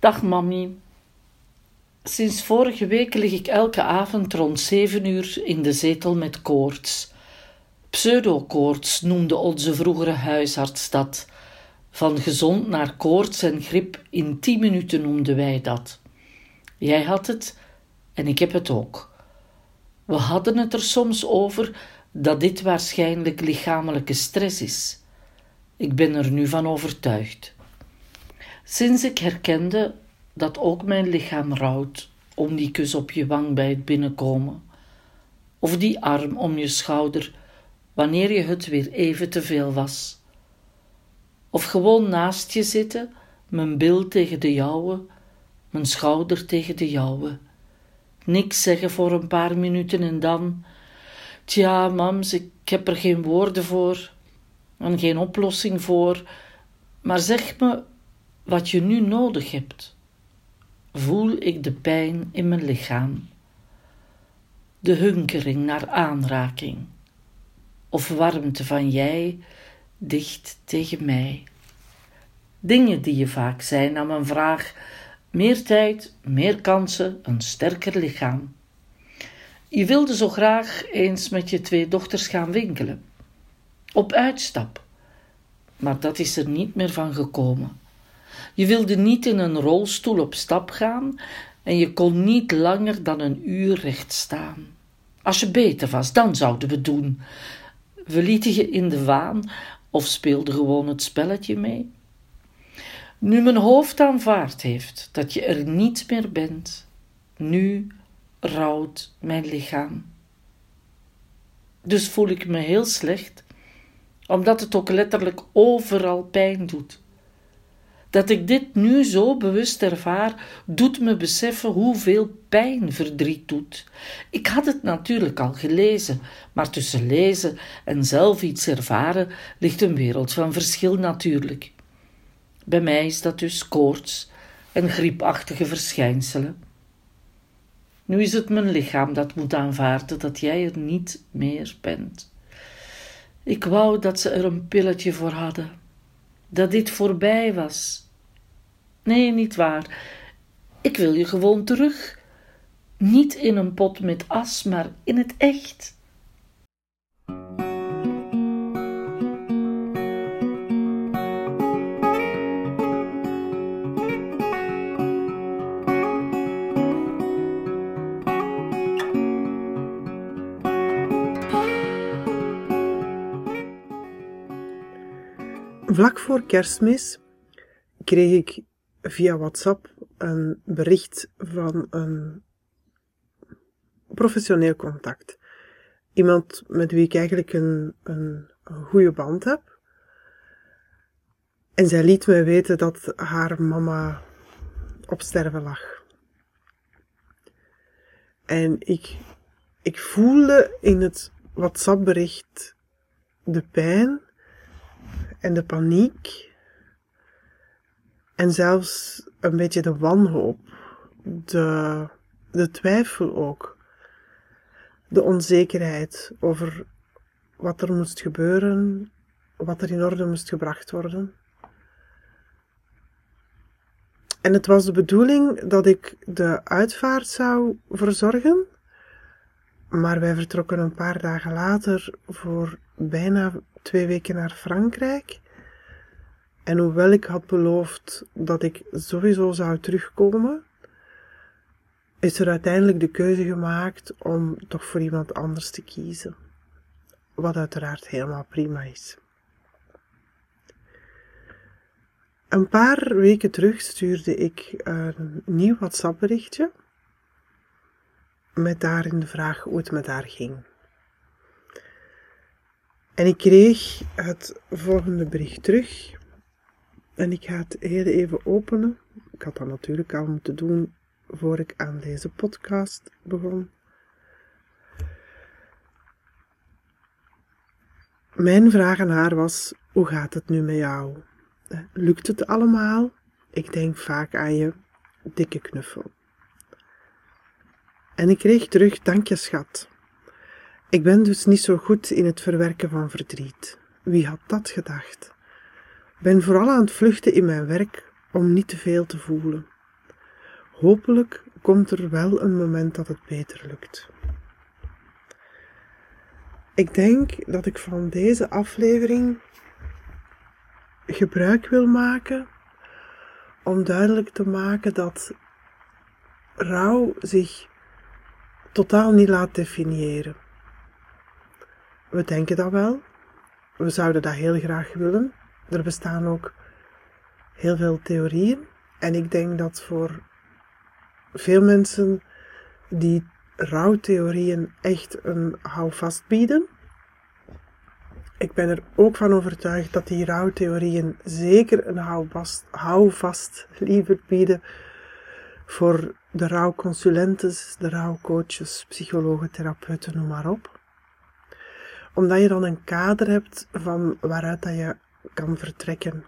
Dag mami. Sinds vorige week lig ik elke avond rond zeven uur in de zetel met koorts. Pseudokoorts noemde onze vroegere huisarts dat. Van gezond naar koorts en griep in tien minuten noemden wij dat. Jij had het en ik heb het ook. We hadden het er soms over dat dit waarschijnlijk lichamelijke stress is. Ik ben er nu van overtuigd. Sinds ik herkende dat ook mijn lichaam rouwt om die kus op je wang bij het binnenkomen, of die arm om je schouder wanneer je het weer even te veel was, of gewoon naast je zitten, mijn bil tegen de jouwe, mijn schouder tegen de jouwe. Niks zeggen voor een paar minuten en dan, tja, mams, ik heb er geen woorden voor en geen oplossing voor, maar zeg me wat je nu nodig hebt. Voel ik de pijn in mijn lichaam, de hunkering naar aanraking, of warmte van jij dicht tegen mij. Dingen die je vaak zijn aan mijn vraag: meer tijd, meer kansen, een sterker lichaam. Je wilde zo graag eens met je twee dochters gaan winkelen, op uitstap, maar dat is er niet meer van gekomen. Je wilde niet in een rolstoel op stap gaan en je kon niet langer dan een uur recht staan. Als je beter was, dan zouden we doen. We lieten je in de waan of speelden gewoon het spelletje mee. Nu mijn hoofd aanvaard heeft dat je er niet meer bent, nu rouwt mijn lichaam. Dus voel ik me heel slecht, omdat het ook letterlijk overal pijn doet. Dat ik dit nu zo bewust ervaar, doet me beseffen hoeveel pijn verdriet doet. Ik had het natuurlijk al gelezen, maar tussen lezen en zelf iets ervaren ligt een wereld van verschil natuurlijk. Bij mij is dat dus koorts en griepachtige verschijnselen. Nu is het mijn lichaam dat moet aanvaarden dat jij er niet meer bent. Ik wou dat ze er een pilletje voor hadden dat dit voorbij was. Nee, niet waar. Ik wil je gewoon terug. Niet in een pot met as, maar in het echt. Vlak voor kerstmis kreeg ik via WhatsApp een bericht van een professioneel contact. Iemand met wie ik eigenlijk een, een, goede band heb. En zij liet mij weten dat haar mama op sterven lag. En ik, ik voelde in het WhatsApp-bericht de pijn en de paniek. En zelfs een beetje de wanhoop, de, de twijfel ook, de onzekerheid over wat er moest gebeuren, wat er in orde moest gebracht worden. En het was de bedoeling dat ik de uitvaart zou verzorgen, maar wij vertrokken een paar dagen later voor bijna twee weken naar Frankrijk. En hoewel ik had beloofd dat ik sowieso zou terugkomen, is er uiteindelijk de keuze gemaakt om toch voor iemand anders te kiezen. Wat uiteraard helemaal prima is. Een paar weken terug stuurde ik een nieuw WhatsApp-berichtje met daarin de vraag hoe het met haar ging. En ik kreeg het volgende bericht terug. En ik ga het heel even openen. Ik had dat natuurlijk al moeten doen voor ik aan deze podcast begon. Mijn vraag aan haar was: hoe gaat het nu met jou? Lukt het allemaal? Ik denk vaak aan je. Dikke knuffel. En ik kreeg terug: dank je, schat. Ik ben dus niet zo goed in het verwerken van verdriet. Wie had dat gedacht? Ben vooral aan het vluchten in mijn werk om niet te veel te voelen. hopelijk komt er wel een moment dat het beter lukt. Ik denk dat ik van deze aflevering gebruik wil maken om duidelijk te maken dat rouw zich totaal niet laat definiëren. We denken dat wel. We zouden dat heel graag willen. Er bestaan ook heel veel theorieën. En ik denk dat voor veel mensen die rouwtheorieën echt een houvast bieden. Ik ben er ook van overtuigd dat die rouwtheorieën zeker een houvast, houvast liever bieden voor de rouwconsulenten, de rouwcoaches, psychologen, therapeuten, noem maar op. Omdat je dan een kader hebt van waaruit dat je kan vertrekken.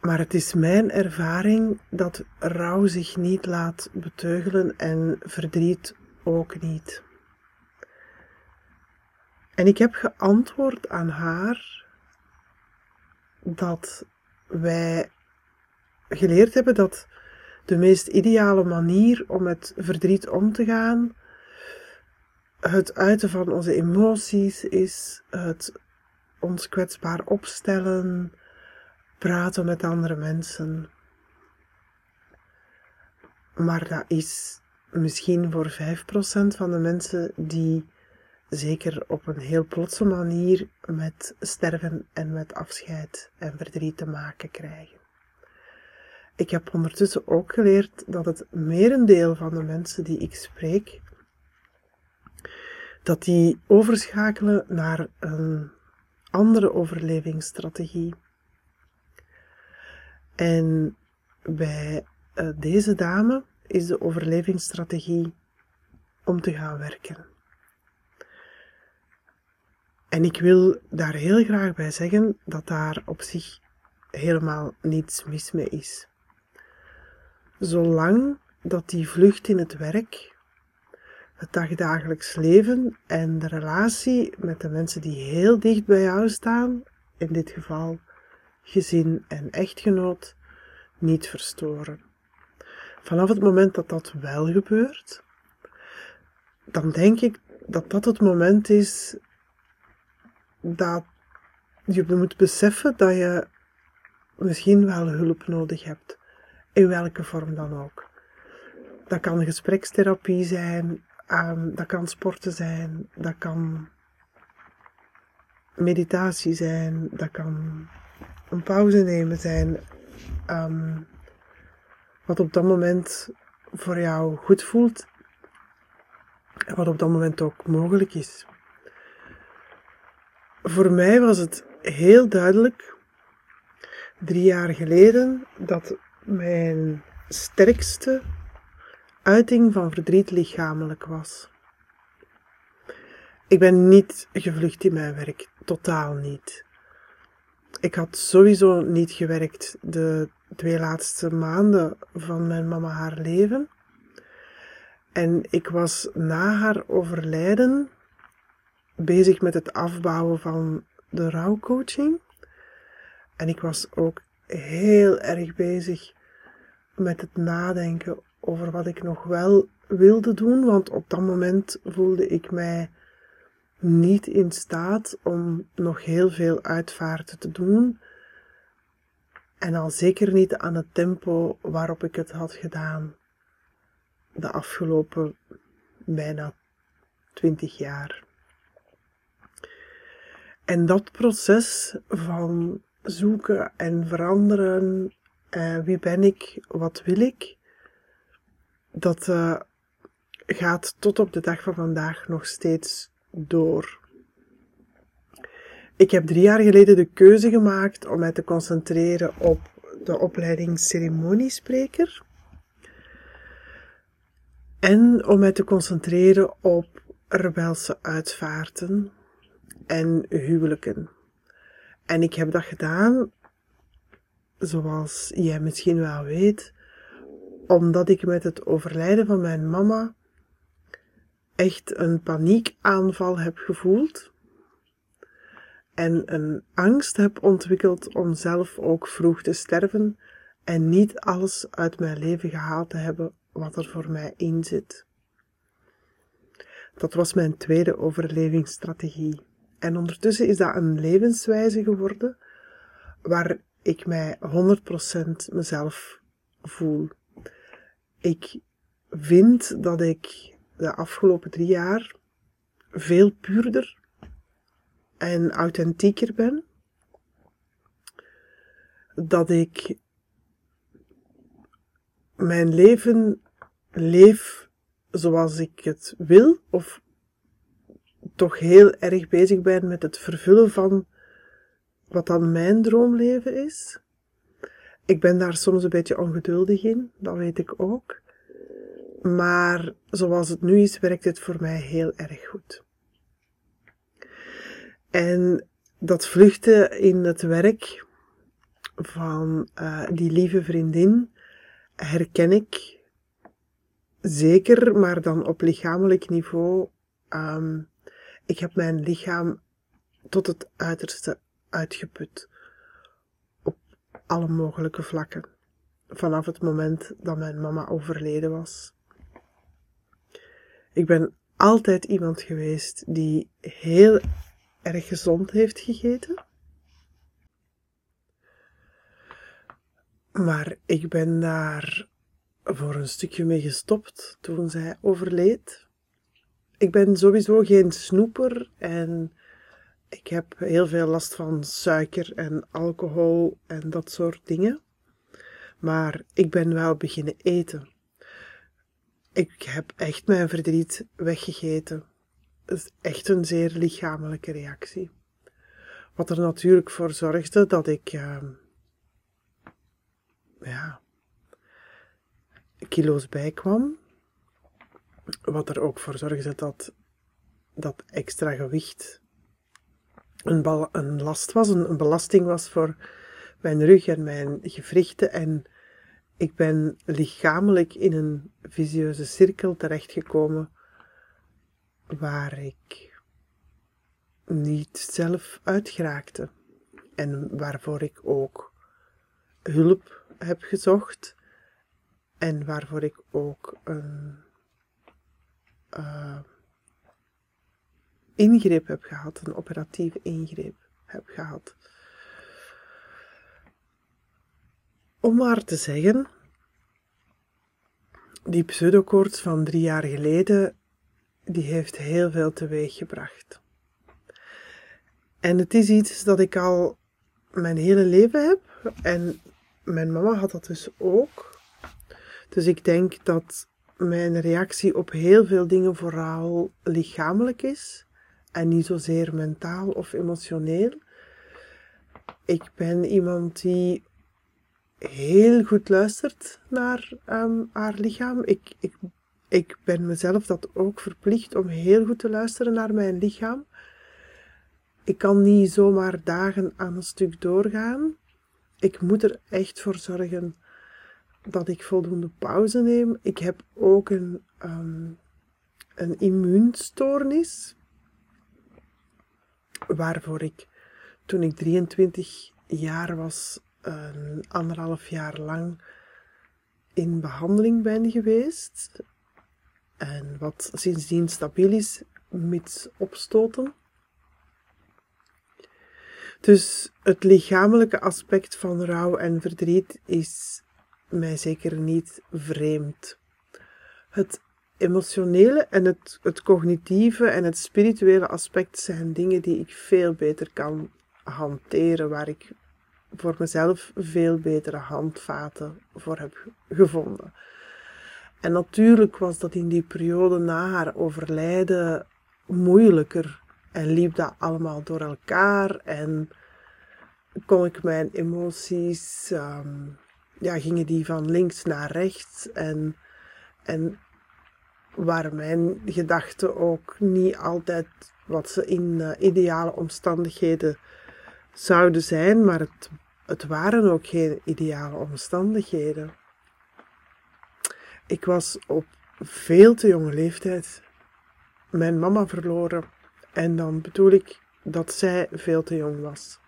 Maar het is mijn ervaring dat rouw zich niet laat beteugelen en verdriet ook niet. En ik heb geantwoord aan haar dat wij geleerd hebben dat de meest ideale manier om met verdriet om te gaan het uiten van onze emoties is, het ons kwetsbaar opstellen, praten met andere mensen. Maar dat is misschien voor 5% van de mensen die zeker op een heel plotse manier met sterven en met afscheid en verdriet te maken krijgen. Ik heb ondertussen ook geleerd dat het merendeel van de mensen die ik spreek, dat die overschakelen naar een andere overlevingsstrategie. En bij eh, deze dame is de overlevingsstrategie om te gaan werken. En ik wil daar heel graag bij zeggen dat daar op zich helemaal niets mis mee is. Zolang dat die vlucht in het werk, het dagdagelijks leven en de relatie met de mensen die heel dicht bij jou staan, in dit geval gezin en echtgenoot, niet verstoren. Vanaf het moment dat dat wel gebeurt, dan denk ik dat dat het moment is dat je moet beseffen dat je misschien wel hulp nodig hebt. In welke vorm dan ook. Dat kan gesprekstherapie zijn, um, dat kan sporten zijn, dat kan meditatie zijn, dat kan een pauze nemen zijn. Um, wat op dat moment voor jou goed voelt en wat op dat moment ook mogelijk is. Voor mij was het heel duidelijk, drie jaar geleden, dat mijn sterkste uiting van verdriet lichamelijk was. Ik ben niet gevlucht in mijn werk, totaal niet. Ik had sowieso niet gewerkt de twee laatste maanden van mijn mama haar leven. En ik was na haar overlijden bezig met het afbouwen van de rouwcoaching. En ik was ook heel erg bezig met het nadenken over wat ik nog wel wilde doen, want op dat moment voelde ik mij niet in staat om nog heel veel uitvaarten te doen. En al zeker niet aan het tempo waarop ik het had gedaan de afgelopen bijna twintig jaar. En dat proces van zoeken en veranderen, eh, wie ben ik, wat wil ik, dat uh, gaat tot op de dag van vandaag nog steeds door. Ik heb drie jaar geleden de keuze gemaakt om mij te concentreren op de opleiding ceremoniespreker. En om mij te concentreren op rebelse uitvaarten en huwelijken. En ik heb dat gedaan, zoals jij misschien wel weet, omdat ik met het overlijden van mijn mama echt een paniekaanval heb gevoeld en een angst heb ontwikkeld om zelf ook vroeg te sterven en niet alles uit mijn leven gehaald te hebben wat er voor mij in zit. Dat was mijn tweede overlevingsstrategie. En ondertussen is dat een levenswijze geworden waar ik mij 100% mezelf voel. Ik vind dat ik de afgelopen drie jaar veel puurder en authentieker ben. Dat ik mijn leven leef zoals ik het wil, of toch heel erg bezig ben met het vervullen van wat dan mijn droomleven is. Ik ben daar soms een beetje ongeduldig in, dat weet ik ook. Maar zoals het nu is, werkt het voor mij heel erg goed. En dat vluchten in het werk van uh, die lieve vriendin herken ik zeker, maar dan op lichamelijk niveau. Um, ik heb mijn lichaam tot het uiterste uitgeput. Alle mogelijke vlakken. Vanaf het moment dat mijn mama overleden was. Ik ben altijd iemand geweest die heel erg gezond heeft gegeten. Maar ik ben daar voor een stukje mee gestopt toen zij overleed. Ik ben sowieso geen snoeper en ik heb heel veel last van suiker en alcohol en dat soort dingen. Maar ik ben wel beginnen eten. Ik heb echt mijn verdriet weggegeten. Dat is echt een zeer lichamelijke reactie. Wat er natuurlijk voor zorgde dat ik, uh, ja, kilo's bijkwam. Wat er ook voor zorgde dat dat extra gewicht een, een last was, een, belasting was voor mijn rug en mijn gewrichten. En ik ben lichamelijk in een visieuze cirkel terechtgekomen waar ik niet zelf uitgeraakte. En waarvoor ik ook hulp heb gezocht. En waarvoor ik ook een uh, ingreep heb gehad, een operatieve ingreep heb gehad. Om maar te zeggen, die pseudokoorts van drie jaar geleden, die heeft heel veel teweeg gebracht. En het is iets dat ik al mijn hele leven heb. En mijn mama had dat dus ook. Dus ik denk dat mijn reactie op heel veel dingen vooral lichamelijk is en niet zozeer mentaal of emotioneel. Ik ben iemand die heel goed luistert naar um, haar lichaam. Ik, ik, ik ben mezelf dat ook verplicht om heel goed te luisteren naar mijn lichaam. Ik kan niet zomaar dagen aan een stuk doorgaan. Ik moet er echt voor zorgen dat ik voldoende pauze neem. Ik heb ook een, um, een immuunstoornis waarvoor ik toen ik 23 jaar was, een anderhalf jaar lang in behandeling ben geweest. En wat sindsdien stabiel is, met opstoten. Dus het lichamelijke aspect van rouw en verdriet is mij zeker niet vreemd. Het emotionele en het, het cognitieve en het spirituele aspect zijn dingen die ik veel beter kan hanteren, waar ik voor mezelf veel betere handvaten voor heb gevonden. En natuurlijk was dat in die periode na haar overlijden moeilijker en liep dat allemaal door elkaar en kon ik mijn emoties, um, ja, gingen die van links naar rechts en, en waren mijn gedachten ook niet altijd wat ze in uh, ideale omstandigheden zouden zijn, maar het, het waren ook geen ideale omstandigheden. Ik was op veel te jonge leeftijd mijn mama verloren. En dan bedoel ik dat zij veel te jong was.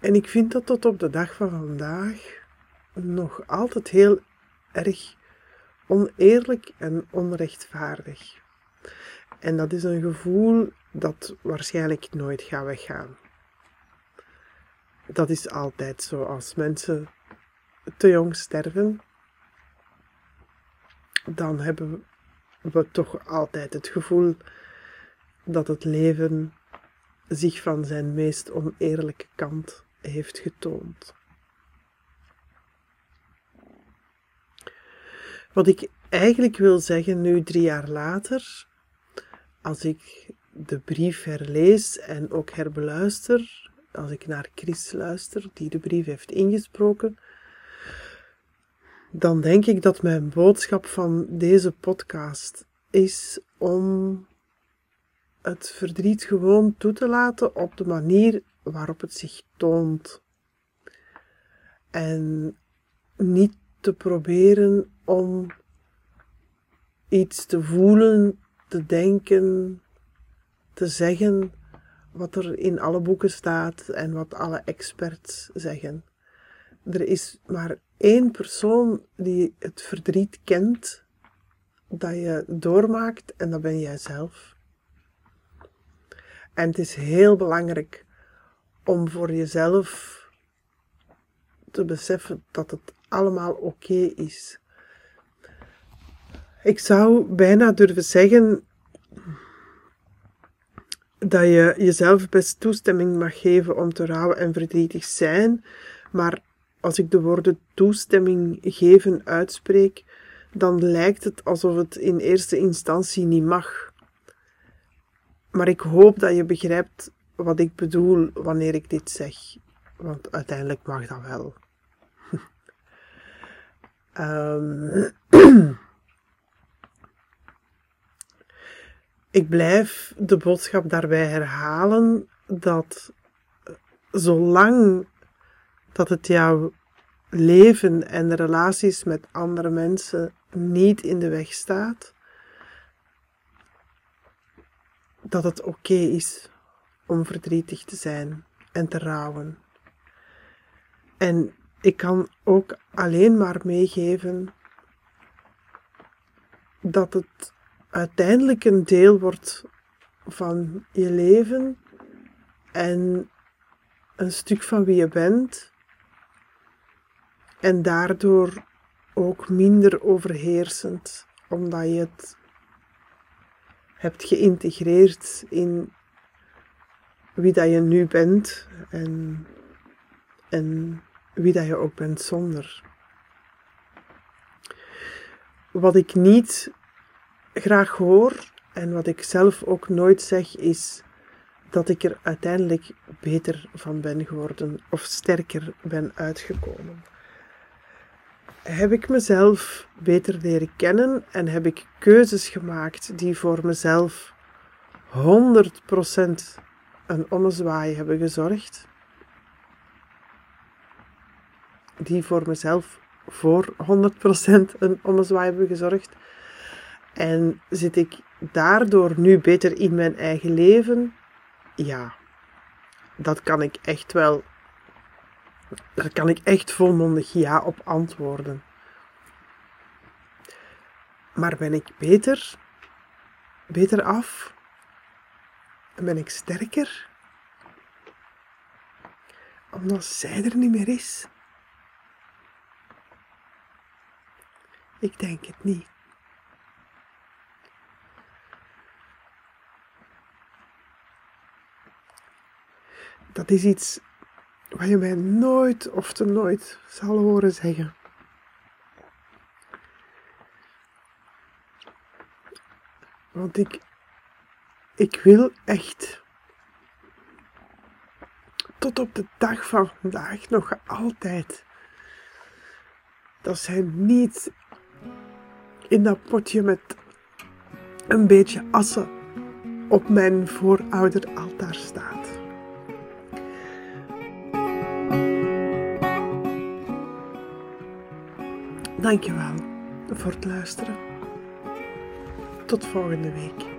En ik vind dat tot op de dag van vandaag nog altijd heel erg oneerlijk en onrechtvaardig. En dat is een gevoel dat waarschijnlijk nooit gaat weggaan. Dat is altijd zo. Als mensen te jong sterven, dan hebben we toch altijd het gevoel dat het leven zich van zijn meest oneerlijke kant heeft getoond. Wat ik eigenlijk wil zeggen nu, drie jaar later, als ik de brief herlees en ook herbeluister, als ik naar Chris luister, die de brief heeft ingesproken, dan denk ik dat mijn boodschap van deze podcast is om het verdriet gewoon toe te laten op de manier waarop het zich toont. En niet te proberen om iets te voelen, te denken, te zeggen wat er in alle boeken staat en wat alle experts zeggen. Er is maar één persoon die het verdriet kent dat je doormaakt en dat ben jij zelf. En het is heel belangrijk om voor jezelf te beseffen dat het allemaal oké is. Ik zou bijna durven zeggen dat je jezelf best toestemming mag geven om te rouwen en verdrietig zijn, maar als ik de woorden toestemming geven uitspreek, dan lijkt het alsof het in eerste instantie niet mag. Maar ik hoop dat je begrijpt wat ik bedoel wanneer ik dit zeg, want uiteindelijk mag dat wel. Um, ik blijf de boodschap daarbij herhalen dat zolang dat het jouw leven en de relaties met andere mensen niet in de weg staat, dat het oké is om verdrietig te zijn en te rouwen. En ik kan ook alleen maar meegeven dat het uiteindelijk een deel wordt van je leven en een stuk van wie je bent en daardoor ook minder overheersend, omdat je het hebt geïntegreerd in wie dat je nu bent en, en wie dat je ook bent zonder. Wat ik niet graag hoor en wat ik zelf ook nooit zeg is dat ik er uiteindelijk beter van ben geworden of sterker ben uitgekomen. Heb ik mezelf beter leren kennen en heb ik keuzes gemaakt die voor mezelf 100% een ommezwaai hebben gezorgd? Die voor mezelf voor 100% een ommezwaai hebben gezorgd? En zit ik daardoor nu beter in mijn eigen leven? Ja, dat kan ik echt wel. Daar kan ik echt volmondig ja op antwoorden. Maar ben ik beter? Beter af? Ben ik sterker? Omdat zij er niet meer is? Ik denk het niet. Dat is iets wat je mij nooit of te nooit zal horen zeggen. Want ik, ik wil echt tot op de dag van vandaag nog altijd dat zij niet in dat potje met een beetje assen op mijn voorouderaltaar staat. Dankjewel voor het luisteren. Tot volgende week.